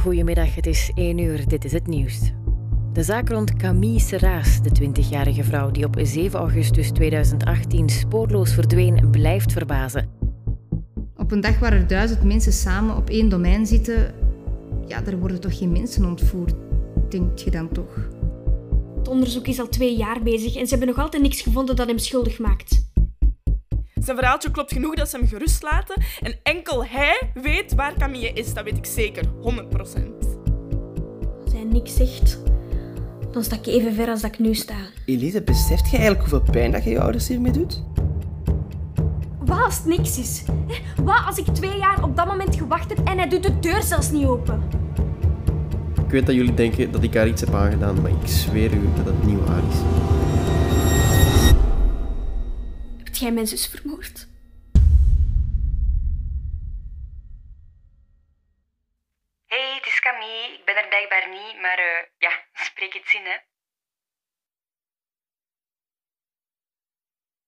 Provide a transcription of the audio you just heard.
Goedemiddag, het is 1 uur, dit is het nieuws. De zaak rond Camille Serraas, de 20-jarige vrouw die op 7 augustus 2018 spoorloos verdween, blijft verbazen. Op een dag waar er duizend mensen samen op één domein zitten, ja, er worden toch geen mensen ontvoerd, denk je dan toch? Het onderzoek is al twee jaar bezig en ze hebben nog altijd niks gevonden dat hem schuldig maakt. Zijn verhaaltje klopt genoeg dat ze hem gerust laten. En enkel hij weet waar Camille is, dat weet ik zeker, 100%. Als hij niks zegt, dan sta ik even ver als dat ik nu sta. Elise, beseft je eigenlijk hoeveel pijn dat je je ouders hiermee doet? Wat als het niks is? Wat als ik twee jaar op dat moment gewacht heb en hij doet de deur zelfs niet open? Ik weet dat jullie denken dat ik haar iets heb aangedaan, maar ik zweer u dat het niet waar is. Heb jij mijn zus vermoord? Hey, het is Camille. Ik ben er blijkbaar niet, maar eh, ja, spreek het zin, hè.